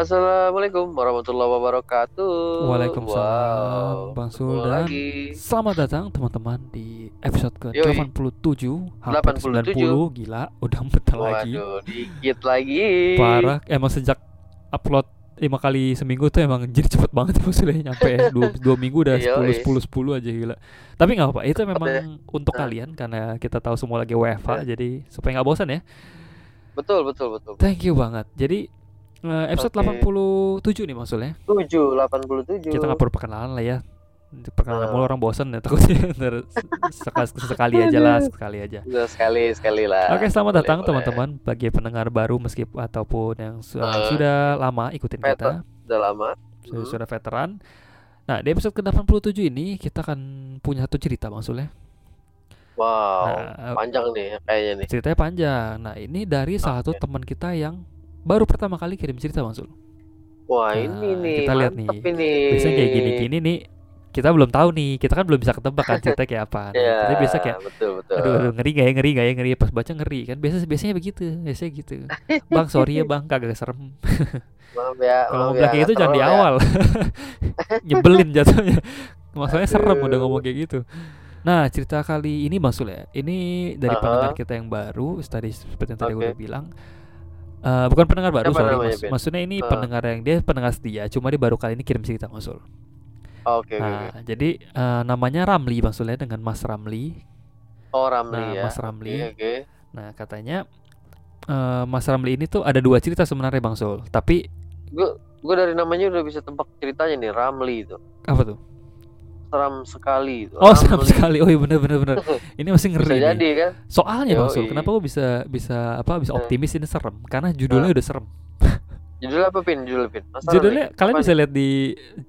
Assalamualaikum warahmatullahi wabarakatuh. Waalaikumsalam, Bang Sul dan lagi. selamat datang teman-teman di episode ke Yoi. 87 hampir 87. 90 gila udah bentar lagi Waduh, dikit lagi. parah emang sejak upload lima kali seminggu tuh emang jadi cepet banget maksudnya nyampe dua, dua minggu udah. 10 10 10 aja gila tapi nggak apa-apa itu memang ya. untuk Nah. kalian karena kita tahu semua lagi WFH jadi supaya nggak bosan ya Betul, betul, betul. thank you banget jadi eh, episode Oke. 87 nih maksudnya 7 87. kita nggak perlu perkenalan lah ya perkenalan Hmm. mulu orang bosan ya takutnya ntar sekali, sekali aja lah sekali aja sekali sekali lah. Oke selamat Boleh, datang teman-teman bagi pendengar baru meskipun ataupun yang su- Hmm. sudah lama ikutin Veter- kita Udah lama. sudah, Hmm. sudah veteran nah di episode ke-87 ini kita akan punya satu cerita maksudnya Wow. Nah, Panjang nih kayaknya nih. ceritanya panjang nah ini dari salah satu teman kita yang baru pertama kali kirim cerita Bang Sul Wah, Nah, ini nih. kita lihat nih. ini. biasanya kayak gini-gini nih kita belum tahu nih kita kan belum bisa ketebak kan cerita kayak apa Nah, Ya, kita biasa kayak betul, betul. Aduh, aduh ngeri gak ya ngeri gak ya ngeri pas baca ngeri kan biasa biasanya begitu biasanya gitu bang sorry ya bang kagak serem Maaf ya, kalau mau bilang ya, kayak gitu jangan di serem ya. awal nyebelin jatuhnya maksudnya serem Aduh. udah ngomong kayak gitu nah cerita kali ini Bang Sul ya ini dari Aha. pendengar kita yang baru tadi seperti yang tadi Oke. udah bilang Eh, bukan pendengar baru Siapa sorry Mas. Ben? maksudnya ini Ah. pendengar yang dia pendengar setia cuma dia baru kali ini kirim cerita Bang Sul Oke, oke, oke. nah jadi eh, namanya Ramli Bang Sul ya dengan Mas Ramli Oh, Ramli Nah, ya. Mas Ramli. Oke, oke. Nah, katanya eh Mas Ramli ini tuh ada dua cerita sebenarnya Bang Sul. Tapi Gue gue dari namanya udah bisa tebak ceritanya nih, Ramli itu. apa tuh? Seram sekali itu. Oh, seram sekali. Oh iya bener bener bener. Ini masih Bisa ngeri nih. jadi kan? Soalnya Bang Sul, kenapa gue bisa bisa apa bisa Eh. optimis ini serem? Karena judulnya udah serem. Judulnya apa pin? Judul pin. Mas Judulnya Ramli, kalian apa bisa nih? lihat di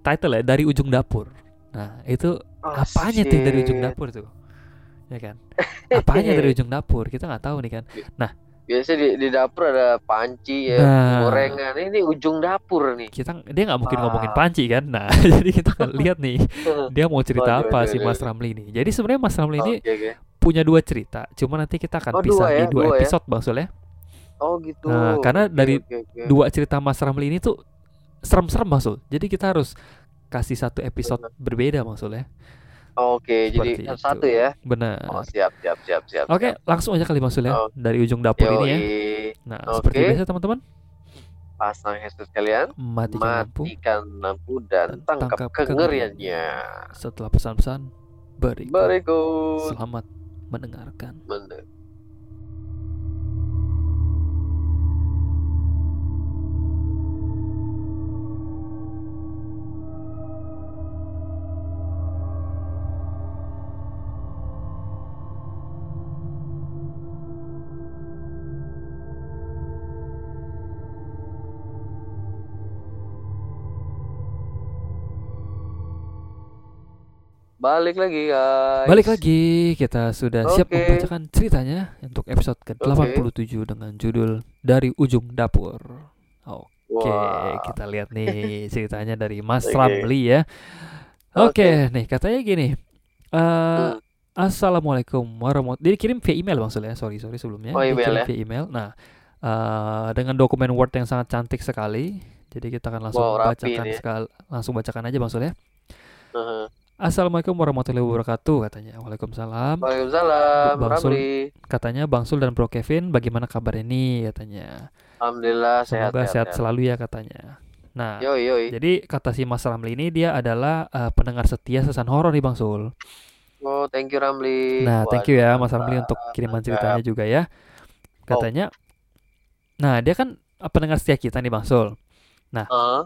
title ya dari ujung dapur. Nah, itu Oh, apanya tuh yang dari ujung shit. dapur tuh? Ya kan? Apanya dari ujung dapur? Kita nggak tahu nih kan. Biasanya di, di dapur ada panci ya, Nah. gorengan. Ini ujung dapur nih. Kita dia nggak mungkin Ah. ngomongin panci kan. Nah, jadi kita lihat nih dia mau cerita Waduh, apa waduh, si waduh. Mas Ramli ini. Jadi sebenarnya Mas Ramli ini Oke, oke. punya dua cerita. Cuma nanti kita akan Oh, pisah dua di ya, dua dua ya. episode Bang Sul ya. Oh gitu. Nah, karena Oke, dari oke, oke. Dua cerita Mas Ramli ini tuh serem-serem Bang Sul. Jadi kita harus kasih satu episode berbeda Bang Sul ya. Oke, Seperti jadi itu. satu ya. Benar. Oh, siap, siap, siap, siap. Oke, langsung aja kali Sul ya Oh. dari ujung dapur ini ya. Yoi. Nah, Oke. seperti biasa teman-teman, Pasang headset kalian, matikan lampu matikan lampu dan Dan tangkap tangkap kengeriannya. setelah pesan-pesan berikut. Berikut. Selamat mendengarkan. Men- Balik lagi guys. Balik lagi, kita sudah siap Oke. membacakan ceritanya untuk episode ke-87 dengan judul Dari Ujung Dapur. Oke, Wah. kita lihat nih ceritanya dari Mas Oke. Ramli ya. Oke, nih katanya gini. eh Hmm. Assalamualaikum warahmatullahi Dikirim via email Bang Sul ya. Sorry, sorry sebelumnya. Oh, email Dikirim ya. via email. Nah, eh dengan dokumen Word yang sangat cantik sekali. Jadi kita akan langsung Wow, bacakan ya. sekali, langsung bacakan aja Bang Sul ya. Heeh. Assalamualaikum warahmatullahi wabarakatuh katanya. Waalaikumsalam. Waalaikumsalam, Bang Sul. Katanya Bang Sul dan Bro Kevin bagaimana kabar ini katanya. Alhamdulillah sehat, Semoga sehat, selalu ya katanya. Nah, Yoi, yoi. jadi kata si Mas Ramli ini dia adalah eh, pendengar setia sesan horor nih Bang Sul. Oh, thank you Ramli. Nah, thank you ya Mas Ramli untuk kiriman ceritanya juga ya. Katanya Nah, dia kan eh, pendengar setia kita nih Bang Sul. Heeh.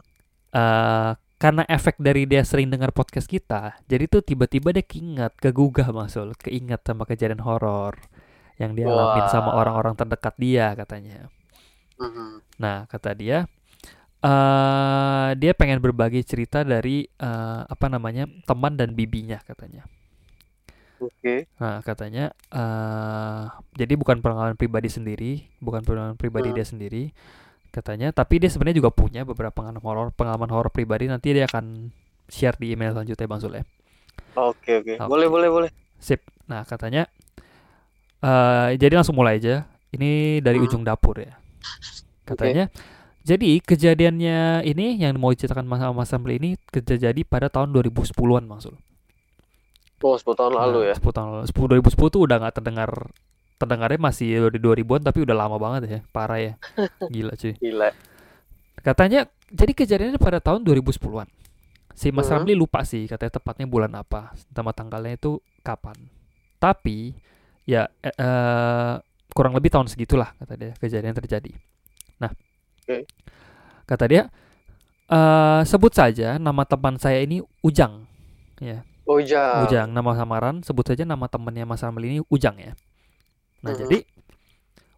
Eh karena efek dari dia sering dengar podcast kita, jadi tuh tiba-tiba dia keinget, kegugah Sul, keinget sama kejadian horor yang dia alamin sama orang-orang terdekat dia katanya. Mhm. Nah, kata dia, eh dia pengen berbagi cerita dari eh, apa namanya teman dan bibinya katanya. Oke. Nah, katanya, eh jadi bukan pengalaman pribadi sendiri, bukan pengalaman pribadi Hmm. dia sendiri, katanya. Tapi dia sebenarnya juga punya beberapa pengalaman horor, pengalaman horor pribadi. Nanti dia akan share di email selanjutnya, Bang Sule. Oke, oke. Oke. Boleh, boleh, boleh. Sip. Nah, katanya, eh jadi langsung mulai aja. Ini dari Hmm. ujung dapur ya. Katanya, Jadi kejadiannya ini yang mau diceritakan Mas Mas Ramli ini terjadi pada tahun 2010-an maksud. Oh, 10 tahun lalu ya. 10 tahun lalu. 10 2010 tuh udah nggak terdengar terdengarnya masih di 2000-an tapi udah lama banget ya, parah ya. Gila cuy. Gila. Katanya jadi kejadiannya pada tahun 2010-an. Si Mas Hmm. Ramli lupa sih katanya tepatnya bulan apa, sama tanggalnya itu kapan. Tapi ya eh, eh, kurang lebih tahun segitulah kata dia kejadian terjadi. Nah, Oke. kata dia eh sebut saja nama teman saya ini Ujang. Ya, Ujang. Ujang nama samaran sebut saja nama temannya Mas Ramli ini Ujang ya. Nah, Mhm. jadi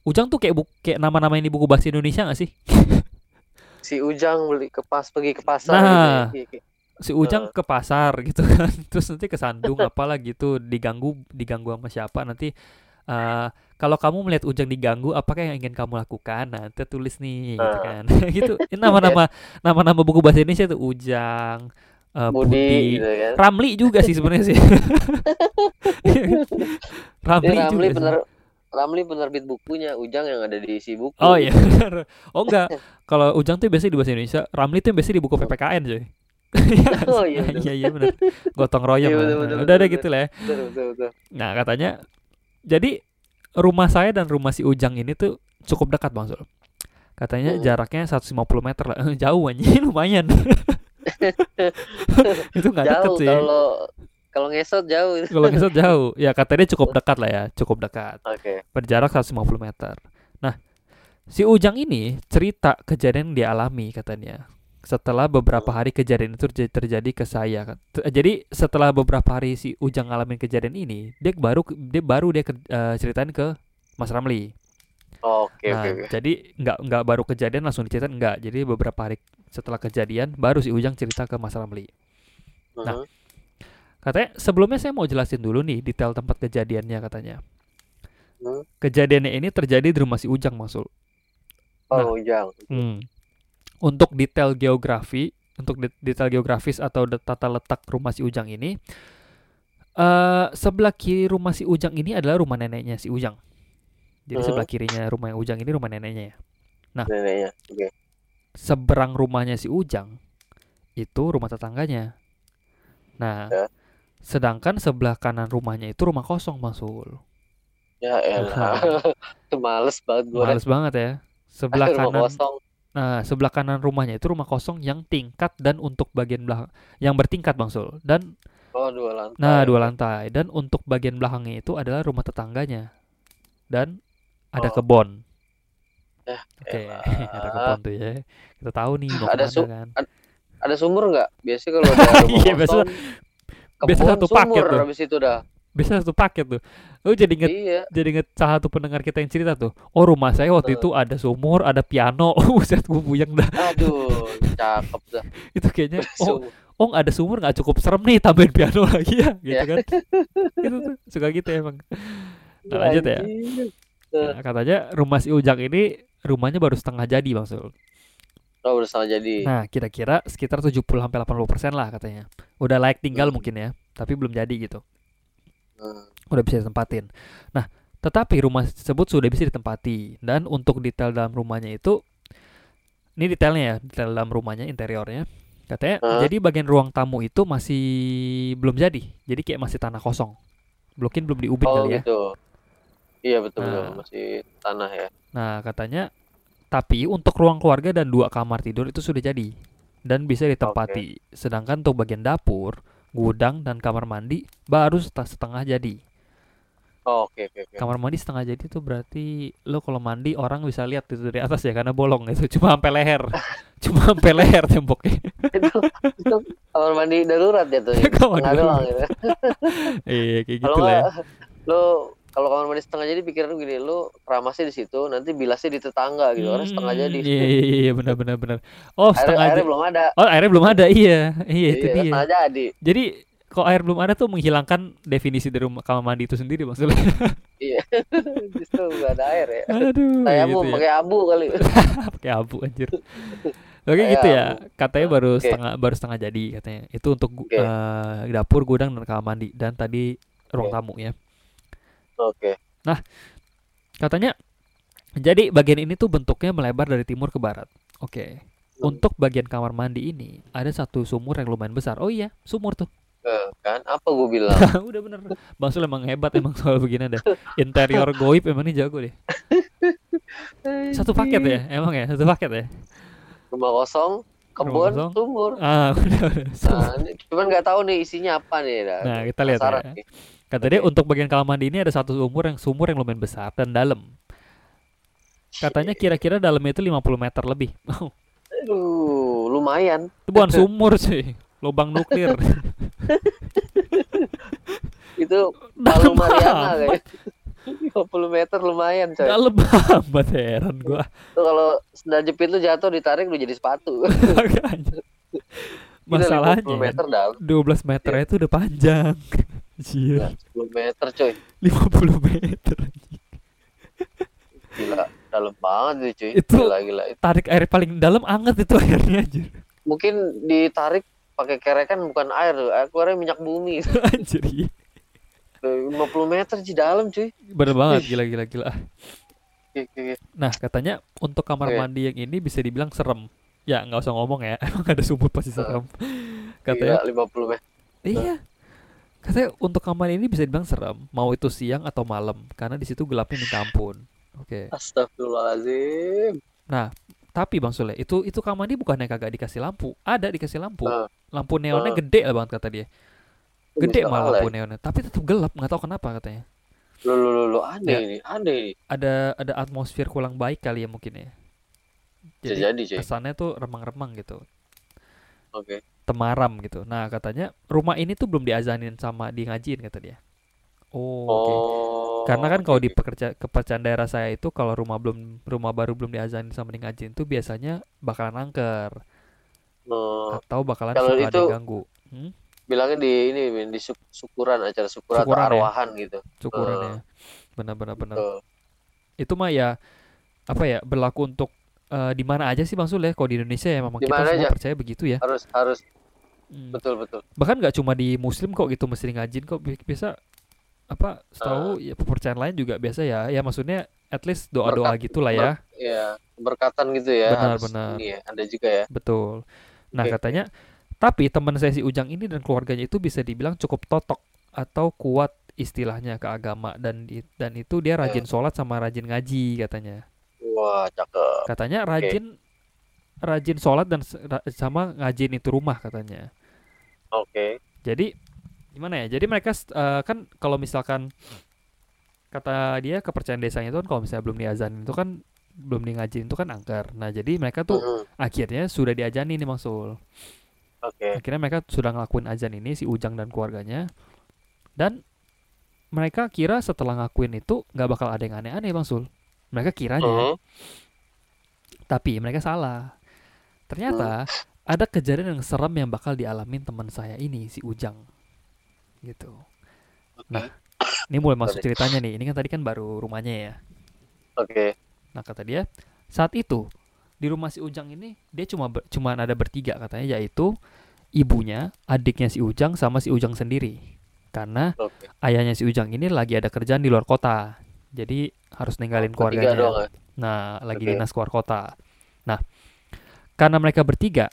Ujang tuh kayak bu kayak nama-nama ini buku bahasa Indonesia gak sih? Si Ujang beli ke pas pergi ke pasar Nah. gitu ya. Iya, iya. si Ujang ke pasar gitu kan terus nanti kesandung apalah gitu diganggu diganggu sama siapa nanti eh, kalau kamu melihat Ujang diganggu apakah yang ingin kamu lakukan nah nanti tulis nih gitu Ah. kan gitu Ini nama-nama nama-nama buku bahasa Indonesia tuh Ujang eh, Budi Budi gitu kan. Ramli juga sih sebenarnya sih Ramli, Ini Ramli juga sih. Ramli penerbit bukunya Ujang yang ada di isi buku. Oh iya. Oh enggak. Kalau Ujang tuh biasanya di bahasa Indonesia, Ramli tuh biasanya di buku PPKN coy. Oh iya, iya iya benar. Gotong royong. Iya, lah. bener, bener, Udah ada bener, gitu lah ya. Betul, betul, betul. Nah, katanya jadi rumah saya dan rumah si Ujang ini tuh cukup dekat Bang Sul. Katanya Hmm. jaraknya 150 meter lah. Jauh anjing lumayan. itu nggak deket sih. kalau kalau ngesot jauh. Kalau ngesot jauh. Ya katanya cukup dekat lah ya, cukup dekat. Oke. berjarak 150 meter. Nah, si Ujang ini cerita kejadian yang dia alami katanya. Setelah beberapa hari kejadian itu terj- terjadi ke saya kan. T- Jadi setelah beberapa hari si Ujang ngalamin kejadian ini, dia baru dia baru dia ke- eh, ceritain ke Mas Ramli. Oke, nah, oke, oke. jadi nggak nggak baru kejadian langsung diceritain nggak. Jadi beberapa hari setelah kejadian baru si Ujang cerita ke Mas Ramli. nah, Mhm. Katanya sebelumnya saya mau jelasin dulu nih detail tempat kejadiannya katanya. Hmm. Kejadiannya ini terjadi di rumah si Ujang maksud. Oh, Ujang. Hmm. Untuk detail geografi, untuk de- detail geografis atau tata letak rumah si Ujang ini, eh sebelah kiri rumah si Ujang ini adalah rumah neneknya si Ujang. Jadi Hmm. sebelah kirinya rumah yang Ujang ini rumah neneknya ya. Neneknya. Oke. Seberang rumahnya si Ujang itu rumah tetangganya. Nah, Ya. Sedangkan sebelah kanan rumahnya itu rumah kosong, Masul. Ya elah. Males banget gue. Males banget ya. Sebelah kanan kosong. Nah, sebelah kanan rumahnya itu rumah kosong yang tingkat dan untuk bagian belakang yang bertingkat Bang Sul. Dan Oh, dua lantai. nah, dua lantai dan untuk bagian belakangnya itu adalah rumah tetangganya. Dan ada Oh. kebon. Ya, Oke, elah. ada kebon tuh ya. Kita tahu nih mau Ada kan. Ada sumur nggak? Biasanya kalau ada rumah Iya, biasa- kosong, biasa kebun, satu paket sumur tuh. habis itu dah. Bisa satu paket tuh. Lu jadi inget Iya. jadi inget salah satu pendengar kita yang cerita tuh. Oh, rumah saya waktu itu ada sumur, ada piano. Buset, gue puyeng dah. Aduh, cakep dah. Itu kayaknya oh, oh ada sumur nggak cukup serem nih tambahin piano lagi ya gitu Ya. kan gitu tuh suka gitu emang nah, lanjut ya. Nah, katanya rumah si Ujang ini rumahnya baru setengah jadi bang Sul Oh, bersama jadi. nah kira-kira sekitar 70 sampai 80 persen lah katanya udah layak tinggal Hmm. mungkin ya tapi belum jadi gitu Hmm. udah bisa ditempatin nah tetapi rumah tersebut sudah bisa ditempati dan untuk detail dalam rumahnya itu ini detailnya ya detail dalam rumahnya interiornya katanya Hah? jadi bagian ruang tamu itu masih belum jadi jadi kayak masih tanah kosong mungkin belum diubin Oh, kali ya gitu. Iya, betul betul. Nah. Masih tanah ya. nah katanya tapi untuk ruang keluarga dan dua kamar tidur itu sudah jadi dan bisa ditempati sedangkan untuk bagian dapur gudang dan kamar mandi baru set- setengah jadi Oh, oke oke oke. kamar mandi setengah jadi tuh berarti lo kalau mandi orang bisa lihat itu dari atas ya karena bolong itu cuma sampai leher cuma sampai leher temboknya itu itu kamar mandi darurat ya tuh. ya? Kamar doang darurat. gitu. iya kayak gitu lah ya lo kalau kamar mandi setengah jadi pikiran gini, lu keramasnya di situ, nanti bilasnya di tetangga gitu. Karena setengah Hmm, jadi. iya iya iya benar benar benar oh Air, setengah airnya belum ada. oh airnya belum ada iya iya itu Iya, dia setengah jadi. jadi kalau air belum ada tuh menghilangkan definisi dari rumah kamar mandi itu sendiri maksudnya Iya. Justru nggak ada air ya. aduh Saya gitu mau ya. pakai abu kali. pakai abu anjir Oke Kayak gitu ya. Katanya baru Oke. setengah baru setengah jadi katanya. Itu untuk gu- Oke. eh, dapur, gudang dan kamar mandi dan tadi ruang Oke. tamu ya. Oke. Katanya jadi bagian ini tuh bentuknya melebar dari timur ke barat. Oke. Hmm. Untuk bagian kamar mandi ini ada satu sumur yang lumayan besar. Oh iya, sumur tuh. Eh, kan apa gue bilang Udah bener. Bang Sul emang hebat emang soal begini ada. Interior goib emang ini jago deh. Satu paket ya, emang ya, satu paket ya. rumah kosong kebun kosong. sumur Ah, udah, udah. Nah, cuman nggak tahu nih isinya apa nih dah. Nah, kita lihat ya. nih. Kata dia Oke. untuk bagian kamar mandi ini ada satu sumur yang sumur yang lumayan besar dan dalam. Katanya kira-kira dalamnya itu 50 meter lebih. aduh lumayan itu bukan sumur sih, lubang nuklir. itu dalam Mariana kayak 50 meter lumayan coy dalam amat heran gua. Tuh kalau sendal jepit lu jatuh ditarik lu jadi sepatu Makanya. Gila, 50 Masalahnya meter dalam 12 meter itu udah panjang. Gila, Anjir, 10 meter coy 50 meter. gila dalam banget tuh cuy Itu- gila gila Tarik air paling dalam anget itu airnya anjir. mungkin ditarik pakai kerekan bukan air air keluarnya minyak bumi Anjir. iya. Tuh, 50 meter di dalam cuy Bener banget gila gila gila. Nah, katanya untuk kamar Oke. mandi yang ini bisa dibilang serem. Ya, nggak usah ngomong ya. Emang ada sumur pasti serem. Gila, Katanya, 50 meter iya. Katanya untuk kamar ini bisa dibilang serem, mau itu siang atau malam, karena di situ gelapnya minta ampun. Oke. Astagfirullahaladzim Tapi Bang Sule, itu itu kamar mandi bukannya kagak dikasih lampu. Ada dikasih lampu. Ah. Lampu neonnya Ah. gede lah banget kata dia. Gede Bisa malah lampu neonnya, tapi tetap gelap, nggak tahu kenapa katanya. Lu lu lu, lu aneh Ya. ini, aneh ini. Ada ada atmosfer kurang baik kali ya mungkin ya. Jadi jadi, cuy. kesannya tuh remang-remang gitu. Oke. temaram gitu. Nah, katanya rumah ini tuh belum diazanin sama di ngajiin kata dia. Oh, oke. Oh. Karena kan kalau oke, di pekerja kepercayaan daerah saya itu kalau rumah belum rumah baru belum diazanin sama di ngajiin tuh biasanya bakalan angker. Oh, atau bakalan Kalau suka ada itu- ganggu. Hmm? bilangnya di ini di syuk- syukuran acara syukuran, Syukuran atau ya? arwahan gitu. Syukuran Eh. ya. Benar-benar benar. Tuh. Itu mah ya apa ya berlaku untuk eh, di mana aja sih Bang Sul ya? Kalau di Indonesia ya memang kita semua aja? percaya begitu ya. Harus harus Hmm. betul betul. bahkan nggak cuma di muslim kok gitu mesti ngajin kok Bi- biasa apa Ah. setahu ya kepercayaan lain juga biasa ya ya maksudnya at least doa doa Berkat- gitulah ya Ya, berkatan gitu ya. Benar, harus benar. Ini ya, ada juga ya. betul nah Oke. katanya tapi teman saya si Ujang ini dan keluarganya itu bisa dibilang cukup totok atau kuat istilahnya ke agama dan dan itu dia rajin sholat sama rajin ngaji katanya Wah, cakep. katanya rajin rajin sholat dan sama ngajin itu rumah katanya Oke. Jadi gimana ya? Jadi mereka eh, kan kalau misalkan kata dia kepercayaan desanya itu kan kalau misalnya belum diazanin itu kan belum di ngajin itu kan angker. Nah, jadi mereka tuh Mhm. akhirnya sudah diajanin nih Bang Sul. Oke. Akhirnya mereka sudah ngelakuin azan ini si Ujang dan keluarganya. Dan mereka kira setelah ngakuin itu nggak bakal ada yang aneh-aneh Bang Sul. Mereka kiranya, Mhm. tapi mereka salah. Ternyata ada kejadian yang serem yang bakal dialamin teman saya ini si Ujang. Gitu. Nah, Ini mulai masuk Sorry. ceritanya nih. Ini kan tadi kan baru rumahnya ya. Oke. Nah, kata dia, saat itu di rumah si Ujang ini dia cuma ber- cuma ada bertiga katanya yaitu ibunya, adiknya si Ujang sama si Ujang sendiri. Karena Oke. ayahnya si Ujang ini lagi ada kerjaan di luar kota. Jadi harus ninggalin keluarganya. doang ya? Nah, lagi Oke. dinas keluar kota. Nah, karena mereka bertiga,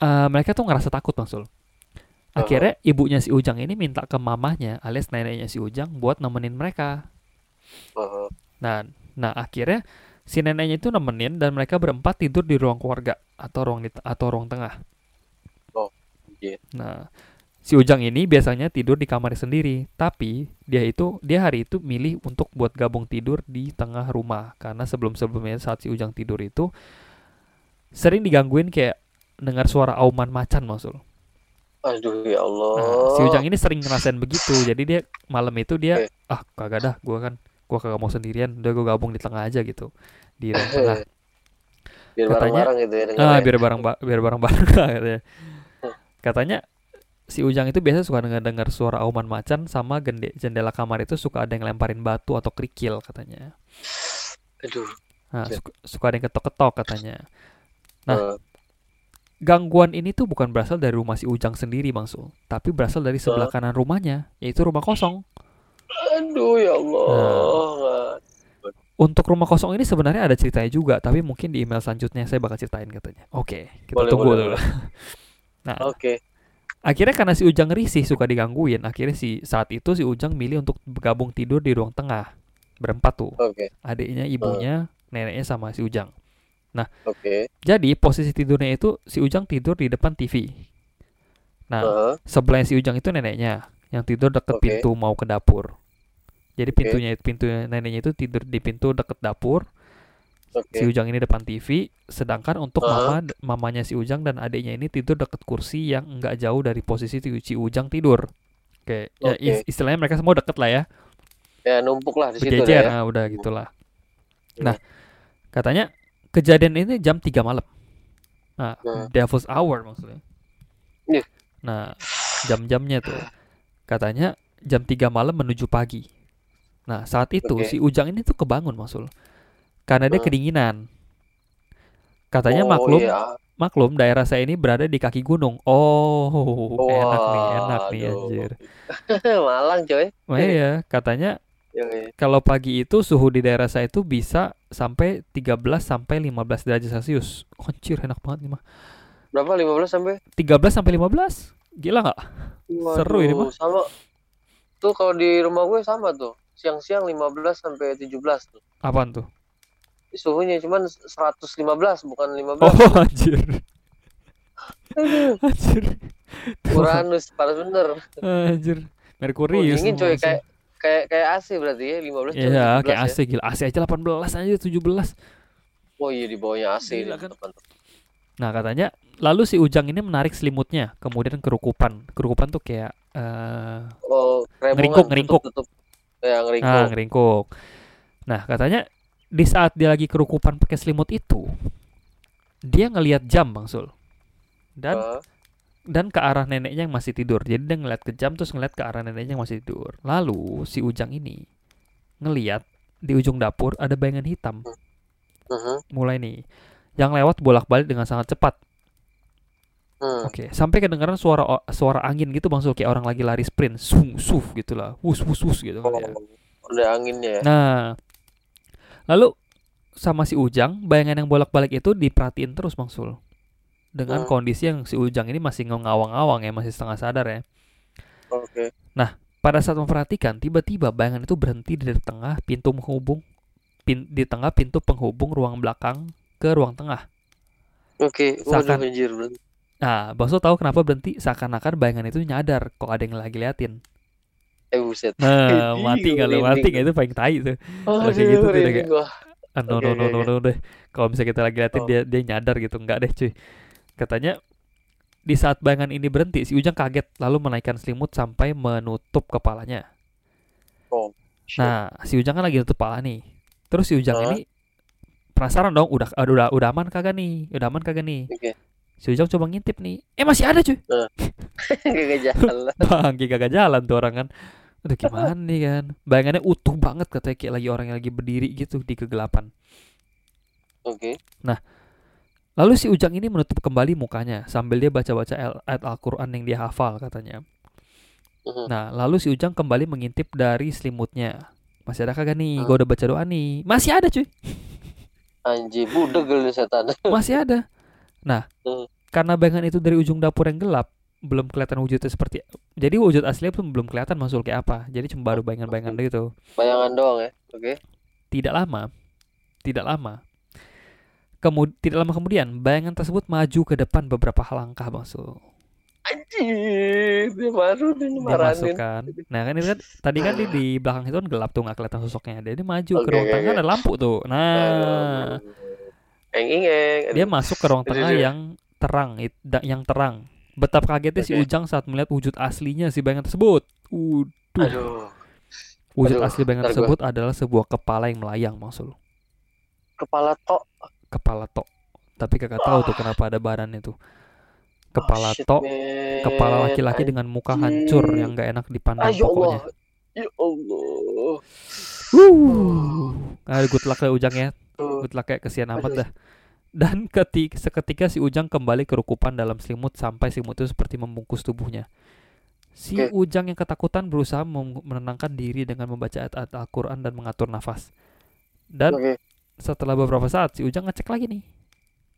eh, mereka tuh ngerasa takut Bang Sul. Akhirnya ibunya si Ujang ini minta ke mamahnya alias neneknya si Ujang buat nemenin mereka. Mhm. Nah, nah akhirnya si neneknya itu nemenin dan mereka berempat tidur di ruang keluarga atau ruang atau ruang tengah. iya. Nah, si Ujang ini biasanya tidur di kamarnya sendiri, tapi dia itu dia hari itu milih untuk buat gabung tidur di tengah rumah karena sebelum-sebelumnya saat si Ujang tidur itu sering digangguin kayak dengar suara auman macan maksud. Aduh ya Allah. Nah, si Ujang ini sering ngerasain begitu. Jadi dia malam itu dia Oke. ah kagak dah, gua kan gua kagak mau sendirian, udah gua gabung di tengah aja gitu. Di ruang tengah. biar katanya- bareng-bareng gitu ya Ah, biar bareng ba- biar bareng bareng lah katanya. Katanya si Ujang itu biasa suka dengar dengar suara auman macan sama gende, jendela kamar itu suka ada yang lemparin batu atau kerikil katanya. Aduh. Nah, Oke. suka, suka ada yang ketok-ketok katanya. Nah. Eh, Gangguan ini tuh bukan berasal dari rumah si Ujang sendiri, Bang Sul, tapi berasal dari sebelah kanan rumahnya, yaitu rumah kosong. aduh ya Allah. untuk rumah kosong ini sebenarnya ada ceritanya juga, tapi mungkin di email selanjutnya saya bakal ceritain katanya. Oke, kita Boleh, tunggu boleh, dulu. nah, Oke. Akhirnya karena si Ujang risih suka digangguin, akhirnya si saat itu si Ujang milih untuk bergabung tidur di ruang tengah. Berempat tuh, Oke. adiknya, ibunya, neneknya sama si Ujang. Oke. Jadi posisi tidurnya itu si Ujang tidur di depan TV. Nah, Heeh. sebelahnya si Ujang itu neneknya yang tidur deket Oke. pintu mau ke dapur. Jadi pintunya pintu neneknya itu tidur di pintu deket dapur. Oke. Si Ujang ini depan TV, sedangkan untuk Aha. mama mamanya si Ujang dan adiknya ini tidur deket kursi yang enggak jauh dari posisi si Ujang tidur. Oke, ya Oke. is- istilahnya mereka semua deket lah ya, Ya numpuk lah di situ berjejer, ya. nah udah gitulah. Hmm. Nah, katanya kejadian ini jam 3 malam. Nah, Hmm. Devil's Hour maksudnya. Ih. Nah, jam-jamnya tuh katanya jam 3 malam menuju pagi. Nah, saat itu Oke. si Ujang ini tuh kebangun maksud. Karena dia kedinginan. Katanya Oh, maklum, iya. maklum daerah saya ini berada di kaki gunung. Oh, enak nih, enak nih Waduh. anjir. Malang coy. Wah iya, katanya Yoi. kalau pagi itu suhu di daerah saya itu bisa sampai 13 sampai 15 derajat Celcius. Anjir, enak banget nih mah. Berapa 15 sampai? 13 sampai 15. Gila nggak? Seru ini mah. Sama. Tuh kalau di rumah gue sama tuh. Siang-siang 15 sampai 17 tuh. Apaan tuh? Suhunya cuman 115 bukan 15. Oh, anjir. anjir. Uranus parah bener. Anjir. Oh, Merkurius. dingin coy langsung. kayak kayak kayak AC berarti ya 15 sampai Iya, 17 kayak ya. AC gila. AC aja 18 aja 17. Oh iya di bawahnya AC Gila kan? Nah, katanya lalu si Ujang ini menarik selimutnya, kemudian kerukupan. Kerukupan tuh kayak eh Oh, Ngeringkuk, ngeringkuk. tutup, tutup. Ya, Nah, ngeringkuk. ngeringkuk. Nah, katanya di saat dia lagi kerukupan pakai selimut itu, dia ngelihat jam, Bang Sul. Dan dan ke arah neneknya yang masih tidur. Jadi dia ngeliat ke jam terus ngeliat ke arah neneknya yang masih tidur. Lalu si Ujang ini ngeliat di ujung dapur ada bayangan hitam. Mulai nih yang lewat bolak-balik dengan sangat cepat. hmm. Oke, sampai kedengaran suara suara angin gitu Bang Sul kayak orang lagi lari sprint, sung suf gitu lah. Wus wus wus gitu kan ya. Ada anginnya ya. Nah, lalu sama si Ujang, bayangan yang bolak-balik itu diperhatiin terus Bang Sul. Dengan Hmm. kondisi yang si Ujang ini masih ngawang-ngawang ya, masih setengah sadar ya. Oke. Pada saat memperhatikan, tiba-tiba bayangan itu berhenti di tengah pintu menghubung pin- di tengah pintu penghubung ruang belakang ke ruang tengah. Oke, Seakan- anjir berarti. Nah, Bang Sul tahu kenapa berhenti? Seakan-akan bayangan itu nyadar kok ada yang lagi liatin. Eh buset. Nah, mati kalau mati itu paling tai tuh. Oh, kayak gitu tuh udah kayak- gua. Ah, no, Oke, no, no, no, no deh. Kalau misalnya kita lagi liatin Oh. dia dia nyadar gitu, enggak deh cuy. Katanya di saat bayangan ini berhenti, si Ujang kaget lalu menaikkan selimut sampai menutup kepalanya. Shit. Nah, si Ujang kan lagi nutup kepala nih. Terus si Ujang Hah? ini penasaran dong, udah udah udah, udah aman kagak nih? Udah aman kagak nih? Oke. Si Ujang coba ngintip nih. Eh masih ada cuy. Gak jalan. Bangki kagak jalan tuh orang kan. Aduh gimana nih kan. Bayangannya utuh banget katanya kayak lagi orang yang lagi berdiri gitu di kegelapan. Oke. Lalu si Ujang ini menutup kembali mukanya sambil dia baca-baca al- ayat Al-Quran yang dia hafal katanya. Mhm. Nah, lalu si Ujang kembali mengintip dari selimutnya. Masih ada kagak nih? Hmm. Gue udah baca doa nih. Masih ada cuy. Anjir, budeg nih setan. Masih ada. Nah, Hmm. karena bayangan itu dari ujung dapur yang gelap, belum kelihatan wujudnya seperti. Jadi wujud aslinya pun belum kelihatan masuk kayak apa. Jadi cuma baru bayangan-bayangan gitu. Bayangan doang ya. Oke. Tidak lama, tidak lama. Kemud tidak lama kemudian, bayangan tersebut maju ke depan beberapa langkah, Bang Sul. Anjir, dia baru Dia masuk. Nah kan ini kan tadi kan di, di belakang itu kan gelap tuh nggak kelihatan sosoknya. Dia, dia maju ke Oke, ruang oke, tengah oke. ada lampu tuh. Nah, Eng eng eng. dia masuk ke ruang tengah yang terang, yang terang. Betapa kagetnya si Oke. Ujang saat melihat wujud aslinya si bayangan tersebut. Aduh, wujud aduh, asli bayangan gua- tersebut adalah sebuah kepala yang melayang, maksud lu. kepala tok. Kepala tok. Tapi kakak tahu tuh kenapa ada badannya tuh. Kepala Oh, shit, tok, man. kepala laki-laki dengan muka hancur yang nggak enak dipandang Ah, ya Allah. pokoknya. Ya Allah. Wuh. Ah, good luck ya Ujang ya. Good luck ya kesian amat dah. Dan ketik, seketika si Ujang kembali kerukupan dalam selimut sampai selimut itu seperti membungkus tubuhnya. Si Oke. Ujang yang ketakutan berusaha menenangkan diri dengan membaca ayat-ayat Al-Quran dan mengatur nafas. Dan Oke. setelah beberapa saat si Ujang ngecek lagi nih.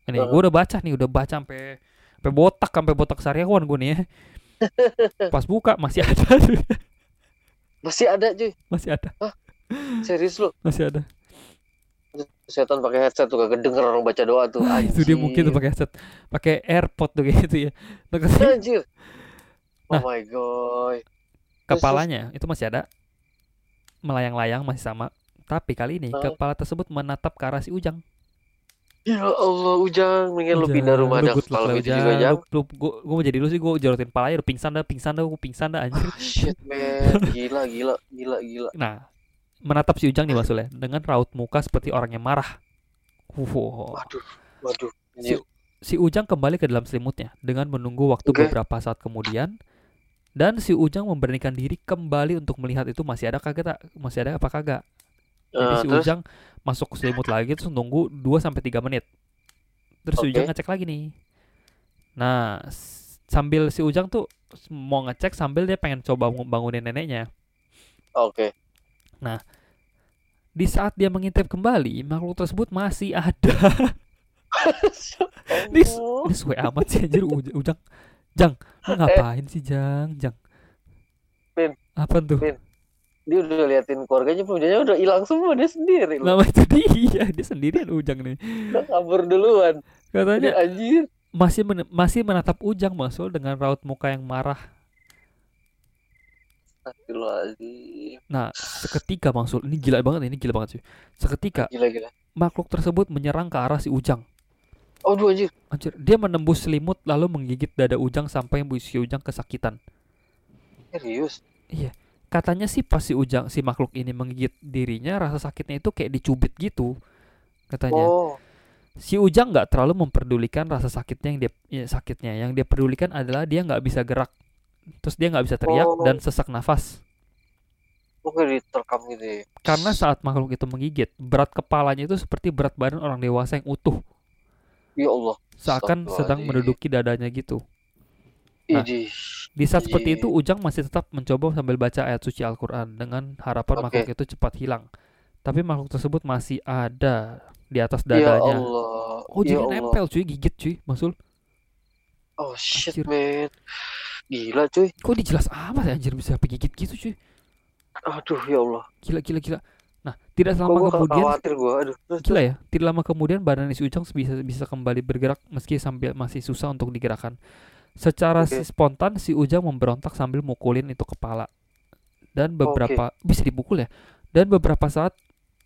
Ini gue udah baca nih, udah baca sampai sampai botak, sampai botak sariawan gue nih ya. Pas buka masih ada, Masih ada cuy. masih ada, Serius lu. masih ada. Setan pakai headset tuh kagak denger orang baca doa tuh. Ah, itu dia mungkin tuh Anjir. pakai headset, pakai AirPod tuh kayak gitu ya. Katanya Anjir. Nah. Oh my god. kepalanya itu masih ada, melayang-layang masih sama. Tapi kali ini Heeh. kepala tersebut menatap ke arah si Ujang. Ya Allah Ujang, mendingan lu pindah rumah lu dah. Kalau gitu juga jam. Lu, lu, gua, gua mau jadi lu sih, gua jorotin palanya, udah pingsan dah, pingsan dah, gua pingsan dah anjir. Shit man, gila gila gila gila. Nah, menatap si Ujang nih Mas Ul ya, dengan raut muka seperti orang yang marah. Wow. Waduh, waduh. Si, si Ujang kembali ke dalam selimutnya dengan menunggu waktu Oke. beberapa saat kemudian dan si Ujang memberanikan diri kembali untuk melihat itu masih ada kagak tak masih ada apa kagak. Jadi Eh, si terus Ujang masuk ke selimut lagi terus nunggu 2 sampai 3 menit. Terus si Oke. Ujang ngecek lagi nih. Nah, sambil si Ujang tuh mau ngecek sambil dia pengen coba bangunin neneknya. oke. Di saat dia mengintip kembali, makhluk tersebut masih ada. Dis- Oh. Ini sesuai amat sih anjir Uj- Ujang. Jang, lu ngapain sih Jang? Jang. Pin. Apa tuh? Pin. Dia udah liatin keluarganya, punyanya udah hilang semua dia sendiri loh. Nama itu dia, dia sendirian Ujang nih. Udah kabur duluan. Ini Katanya anjir. masih men- masih menatap Ujang Masul dengan raut muka yang marah. Astagfirullahaladzim. Nah, seketika Masul, ini gila banget ini gila banget sih. Seketika Gila gila. makhluk tersebut menyerang ke arah si Ujang. Aduh anjir. Anjir, dia menembus selimut lalu menggigit dada Ujang sampai si Ujang kesakitan. Serius. Katanya sih pas si Ujang si makhluk ini menggigit dirinya rasa sakitnya itu kayak dicubit gitu. Katanya. Oh. si Ujang nggak terlalu memperdulikan rasa sakitnya yang dia ya, sakitnya yang dia pedulikan adalah dia nggak bisa gerak terus dia nggak bisa teriak Oh. dan sesak nafas Oke diterkam gitu ya. karena saat makhluk itu menggigit berat kepalanya itu seperti berat badan orang dewasa yang utuh Ya Allah. seakan sedang menduduki dadanya gitu Nah, di saat seperti itu Ujang masih tetap mencoba sambil baca ayat suci Al-Quran dengan harapan Oke. makhluk itu cepat hilang tapi makhluk tersebut masih ada di atas Ya dadanya Allah. oh ya jadi Allah. nempel cuy gigit cuy masul Oh shit Anjir. man. Gila cuy. kok dijelas amat ya anjir bisa sampai gigit gitu cuy Aduh ya Allah. Gila gila gila. Nah, tidak lama kemudian khawatir gua. Aduh. Gila ya. Tidak lama kemudian badan si Ujang bisa bisa kembali bergerak meski sambil masih susah untuk digerakkan. Secara si- spontan si Ujang memberontak sambil mukulin itu kepala. Dan beberapa bisa dipukul ya. Dan beberapa saat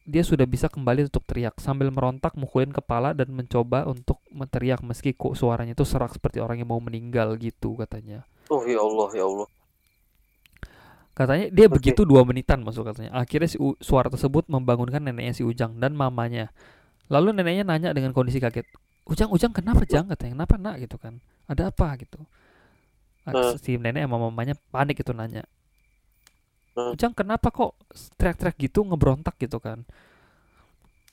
dia sudah bisa kembali untuk teriak sambil merontak mukulin kepala dan mencoba untuk menteriak meski kok suaranya itu serak seperti orang yang mau meninggal gitu katanya. Oh ya Allah ya Allah. Katanya dia Oke. begitu dua menitan masuk katanya. Akhirnya si U- suara tersebut membangunkan neneknya si Ujang dan mamanya. Lalu neneknya nanya dengan kondisi kaget. Ujang, Ujang kenapa Jang katanya? Kenapa nak gitu kan? Ada apa gitu? Eh. Si nenek sama mamanya panik itu nanya. Eh. Ujang kenapa kok teriak-teriak gitu ngebrontak gitu kan?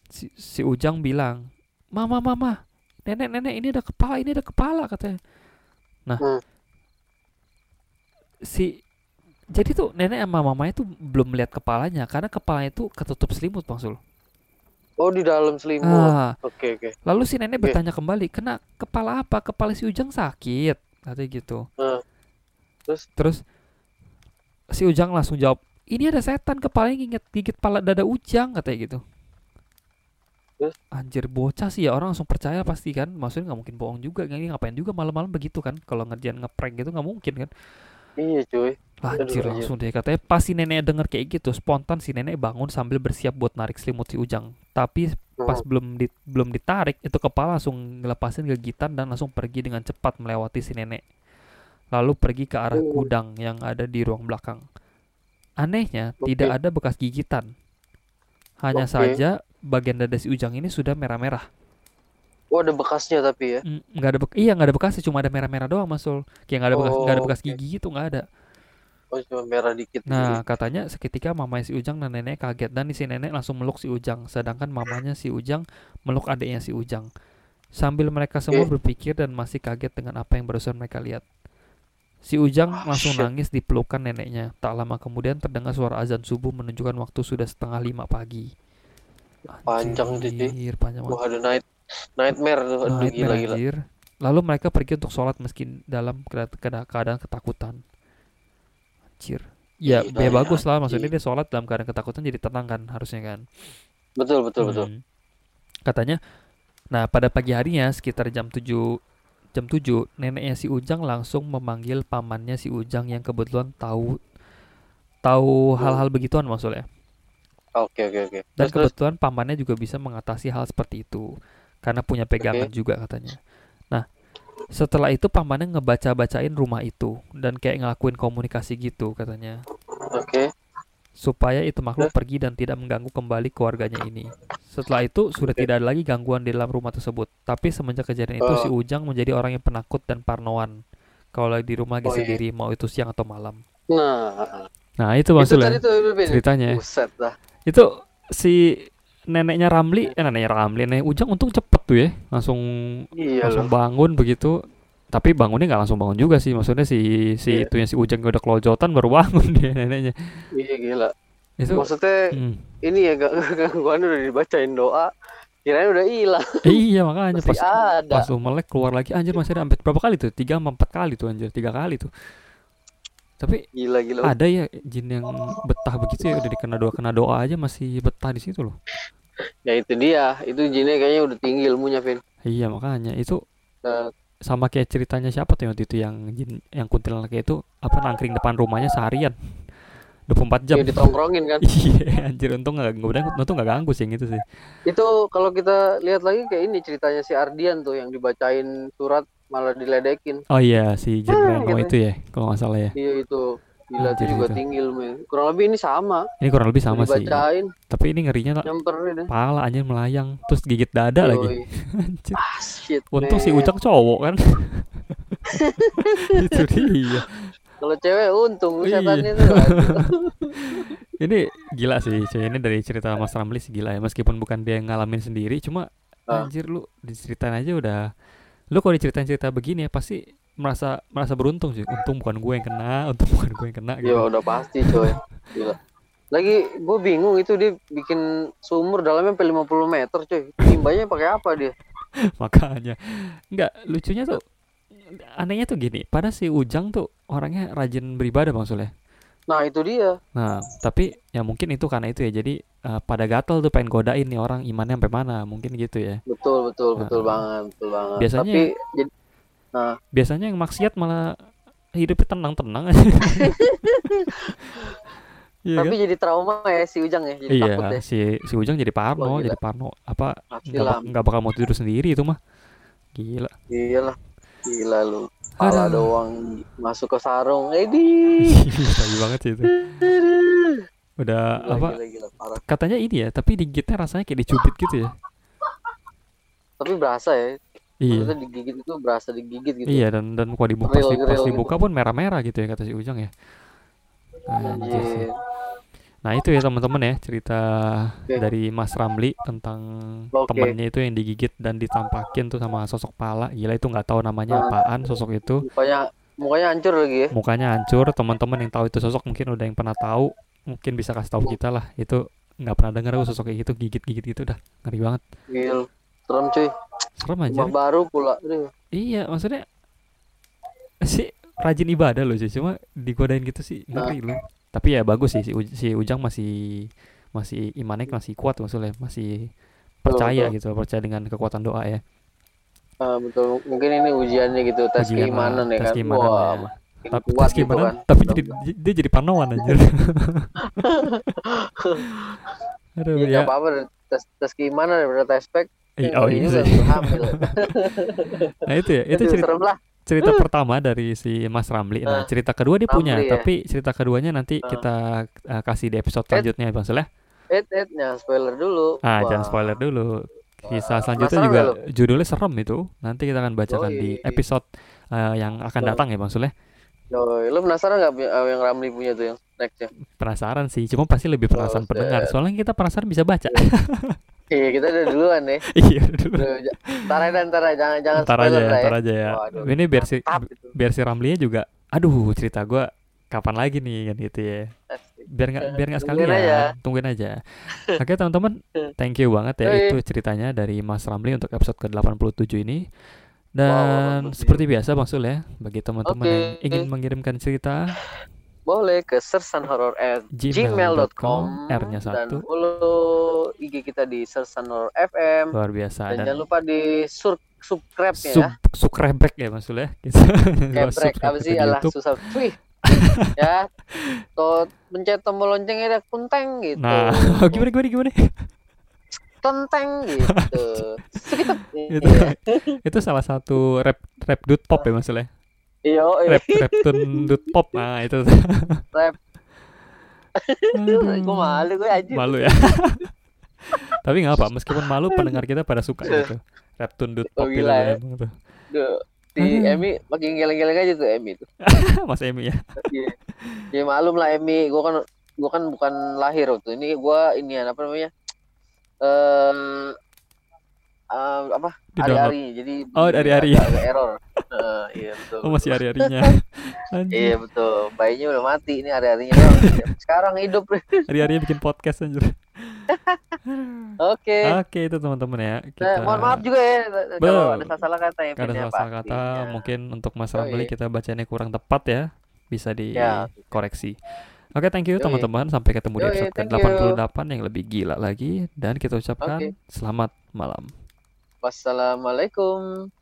Si, si Ujang bilang, Mama, mama, nenek, nenek ini ada kepala, ini ada kepala katanya. Nah, Hmm. Si jadi tuh nenek sama mamanya tuh belum melihat kepalanya karena kepalanya itu ketutup selimut Bang Sul. Oh di dalam selimut. Ah, Oke oke. lalu si nenek Oke. bertanya kembali, "Kena kepala apa? Kepala si Ujang sakit." Katanya gitu. Ah. Terus? Terus si Ujang langsung jawab, "Ini ada setan kepalanya gigit gigit pala dada Ujang," katanya gitu. Terus? Anjir bocah sih ya orang langsung percaya pasti kan Maksudnya nggak mungkin bohong juga Ini ngapain juga malam-malam begitu kan Kalau ngerjain ngeprank gitu nggak mungkin kan Iya cuy. Anjir Aduh, langsung deh katanya pas si nenek denger kayak gitu spontan si nenek bangun sambil bersiap buat narik selimut si Ujang. Tapi pas Hmm. belum di, belum ditarik itu kepala langsung ngelepasin gigitan dan langsung pergi dengan cepat melewati si nenek. Lalu pergi ke arah Oh. gudang yang ada di ruang belakang. Anehnya Oke. tidak ada bekas gigitan. Hanya Oke. saja bagian dada si Ujang ini sudah merah-merah. Oh ada bekasnya tapi ya. Mm, nggak ada bek iya nggak ada bekasnya cuma ada merah-merah doang masul. Kayak nggak ada bekas nggak ada Oh, bekas gigi gitu nggak ada. Oh cuma merah dikit. Nah, katanya seketika mamanya si Ujang dan nenek kaget dan si nenek langsung meluk si Ujang, sedangkan mamanya si Ujang meluk adiknya si Ujang. Sambil mereka semua Oke. berpikir dan masih kaget dengan apa yang barusan mereka lihat. Si Ujang Ah, langsung shit. nangis di pelukan neneknya. Tak lama kemudian terdengar suara azan subuh menunjukkan waktu sudah setengah lima pagi. Panjang. Anjir, panjang banget. Wah, ada night nightmare tuh. Aduh, Nightmare, gila gila. anjir. Lalu mereka pergi untuk sholat meski dalam keada- keada- keadaan ketakutan. Anjir. Ya, Gila ya ya, bagus lah. Maksudnya dia sholat dalam keadaan ketakutan jadi tenang kan harusnya kan. Betul, betul, betul. Hmm. Katanya, nah pada pagi harinya sekitar jam 7 jam 7 neneknya si Ujang langsung memanggil pamannya si Ujang yang kebetulan tahu tahu Hmm. hal-hal begituan maksudnya. Oke, oke, oke. Dan Terus, terus. kebetulan pamannya juga bisa mengatasi hal seperti itu karena punya pegangan juga katanya. Nah, setelah itu pamannya ngebaca-bacain rumah itu dan kayak ngelakuin komunikasi gitu katanya Oke. supaya itu makhluk pergi dan tidak mengganggu kembali keluarganya ini. Setelah itu sudah Oke. tidak ada lagi gangguan di dalam rumah tersebut. Tapi semenjak kejadian itu Oh. si Ujang menjadi orang yang penakut dan parnoan. Kalau lagi di rumah lagi Oh, iya. sendiri mau itu siang atau malam. Nah, Nah, itu itu maksudnya Bin. ceritanya. Buset dah. Itu si neneknya Ramli, eh neneknya Ramli, nenek Ujang untung cepet tuh ya, langsung Iya langsung loh. bangun begitu. Tapi bangunnya nggak langsung bangun juga sih, maksudnya si si Iya. itu yang si Ujang udah kelojotan baru bangun dia neneknya. Iya gila. Itu Maksudnya hmm. ini ya gak gangguan udah dibacain doa. Kirain udah hilang. iya makanya Masih pas ada. pas lu melek keluar lagi anjir masih ada sampai berapa kali tuh? Tiga empat kali tuh anjir, tiga kali tuh. Tapi Gila gila. ada ya jin yang betah begitu ya udah dikena doa kena doa aja masih betah di situ loh. Ya itu dia. Itu jinnya kayaknya udah tinggi ilmunya, Vin. Iya makanya itu Nah, sama kayak ceritanya siapa tuh waktu itu yang jin yang kuntilanak itu apa nangkring depan rumahnya seharian 24 jam ya ditongkrongin kan. iya anjir untung nggak nggak untung nggak ganggu sih yang itu sih Itu kalau kita lihat lagi kayak ini ceritanya si Ardian tuh yang dibacain surat malah diledekin. oh iya si jin Ah, Reno gitu. itu ya kalau nggak salah ya Iya itu. Gila itu juga itu. tinggi ilmunya. Kurang lebih ini sama. ini kurang lebih sama sih dibacain, tapi ini ngerinya nyamperin ya. pala anjir melayang terus gigit dada lagi Yoi. anjir Ah, shit. untung si. Ujang cowok kan itu dia Kalau cewek untung Iya. setannya tuh. ini gila sih cuy ini dari cerita Mas Ramli sih gila ya meskipun bukan dia yang ngalamin sendiri cuma Ah. anjir lu diceritain aja udah lu kalau diceritain cerita begini ya pasti merasa merasa beruntung sih untung bukan gue yang kena untung bukan gue yang kena Ya gitu udah pasti coy. Gila. Lagi gue bingung itu dia bikin sumur dalamnya sampai 50 meter coy. Timbanya pakai apa dia? makanya nggak lucunya tuh anehnya tuh gini pada si Ujang tuh orangnya rajin beribadah bang Soleh Nah itu dia. nah tapi ya mungkin itu karena itu ya jadi eh, pada gatel tuh pengen godain nih orang imannya sampai mana mungkin gitu ya Betul betul Nah. betul banget betul banget. Biasanya- Tapi jadi biasanya yang maksiat malah hidupnya tenang-tenang Iya tapi kan? jadi trauma ya si Ujang ya. Jadi Iya, takut ya. si si Ujang jadi parno, gila. jadi parno. Apa nggak bak- bakal mau tidur sendiri itu mah. Gila. Iyalah. Gila lu. Pala Aduh. doang masuk ke sarung. Edi. Tai banget sih itu. Udah Gila, apa gila, gila, parah. katanya ini ya, tapi digigitnya rasanya kayak dicubit gitu ya. Tapi berasa ya. Iya. Maksudnya digigit itu berasa digigit gitu. Iya dan dan kalau dibuka pas, dibuka pun merah-merah gitu ya kata si Ujang ya. Anjir sih. Nah itu ya teman-teman ya cerita Oke. dari Mas Ramli tentang Oke. temennya itu yang digigit dan ditampakin tuh sama sosok pala. Gila itu nggak tahu namanya Ah. apaan sosok itu. Mukanya mukanya hancur lagi ya. mukanya hancur teman-teman yang tahu itu sosok mungkin udah yang pernah tahu mungkin bisa kasih tahu kita lah itu nggak pernah dengar aku sosok kayak gitu gigit-gigit gitu dah ngeri banget Gil. Serem cuy. serem aja Rumah baru pula. Iya maksudnya sih rajin ibadah loh sih cuma digodain gitu sih ngeri loh tapi ya bagus sih si, Uj- si Ujang masih masih imannya masih kuat maksudnya masih percaya betul. gitu percaya dengan kekuatan doa ya Ah, betul. Mungkin ini ujiannya gitu, tes Ujian lah, keimanan ya tes kan. keimanan Wah, ya. tapi kuat gitu gimana kan. tapi jadi dia jadi parnoan anjir aduh Iya, ya nggak apa-apa tes tes keimanan daripada tes spek. Iya, oh iya hamil. Nah itu ya, itu cerita serem lah. Cerita pertama dari si Mas Ramli. Nah, Ah, cerita kedua dia punya, Ramli ya. tapi cerita keduanya nanti Ah. kita uh, kasih di episode Eh, selanjutnya ya, Bang Soleh. Eh, eh, jangan spoiler dulu. Ah, Wah. jangan spoiler dulu. Kisah selanjutnya penasaran juga judulnya serem itu. Nanti kita akan bacakan di Yoi. episode uh, yang akan Yoi. datang ya, Bang Soleh. Yoi, lu penasaran nggak yang Ramli punya tuh yang nextnya? Penasaran sih, cuma pasti lebih penasaran Buset. pendengar. Soalnya kita penasaran bisa baca. Iya, kita udah duluan nih. Iya, dulu. Aduh, j- Ntar aja, ntar aja, jangan jangan Ntar aja ya, ntar aja ya. Waduh, Ini biar si biar si Ramlinya juga aduh cerita gua kapan lagi nih kan gitu ya. Biar nggak biar nggak Tungguin sekalian aja. tungguin aja oke teman-teman thank you banget ya Yoi. itu ceritanya dari Mas Ramli untuk episode ke 87 ini Wow, dan 87. seperti biasa Bang Sul ya bagi teman-teman Oke. yang ingin mengirimkan cerita Boleh ke sersanhorror at gmail.com gmail.com R-nya dan satu follow IG kita di sersanhorror FM luar biasa dan, dan, jangan lupa di sur sub ya. subscribe ya Mas Sul ya Kebrek subscribe apa sih alah susah. Wih. ya. Tuh pencet tombol loncengnya ada kunteng gitu. nah gimana gimana gimana Tenteng gitu. Itu itu salah satu rap rap dude pop ya Mas Ya Iya, rap rap dut pop nah itu rap. Aduh. Gue malu gue aja. malu ya tapi nggak apa meskipun malu pendengar kita pada suka gitu rap tundut Oh, pop gila ya. emang tuh. Duh, Si Aduh. Emi makin geleng-geleng aja tuh Emi tuh. mas Emi ya Iya. Ya malum lah Emi, gua kan gua kan bukan lahir waktu ini gua ini apa namanya? Eh eh, apa? Di download. Hari-hari. Jadi Oh, hari-hari. agak error. Iya betul. oh masih hari harinya Iya betul. Bayinya udah mati ini hari-harinya. Sekarang hidup. hari harinya bikin podcast anjir Oke. oke itu teman-teman ya Nah, kita mohon maaf juga ya kalau ada salah kata ya. Ada salah kata mungkin untuk Mas Yoi. Ramli kita bacanya kurang tepat ya bisa Ya. dikoreksi Oke, thank you Yoi. teman-teman. Sampai ketemu di Yoi, episode thank ke-88 yang lebih gila lagi dan kita ucapkan Oke. selamat malam. Wassalamualaikum.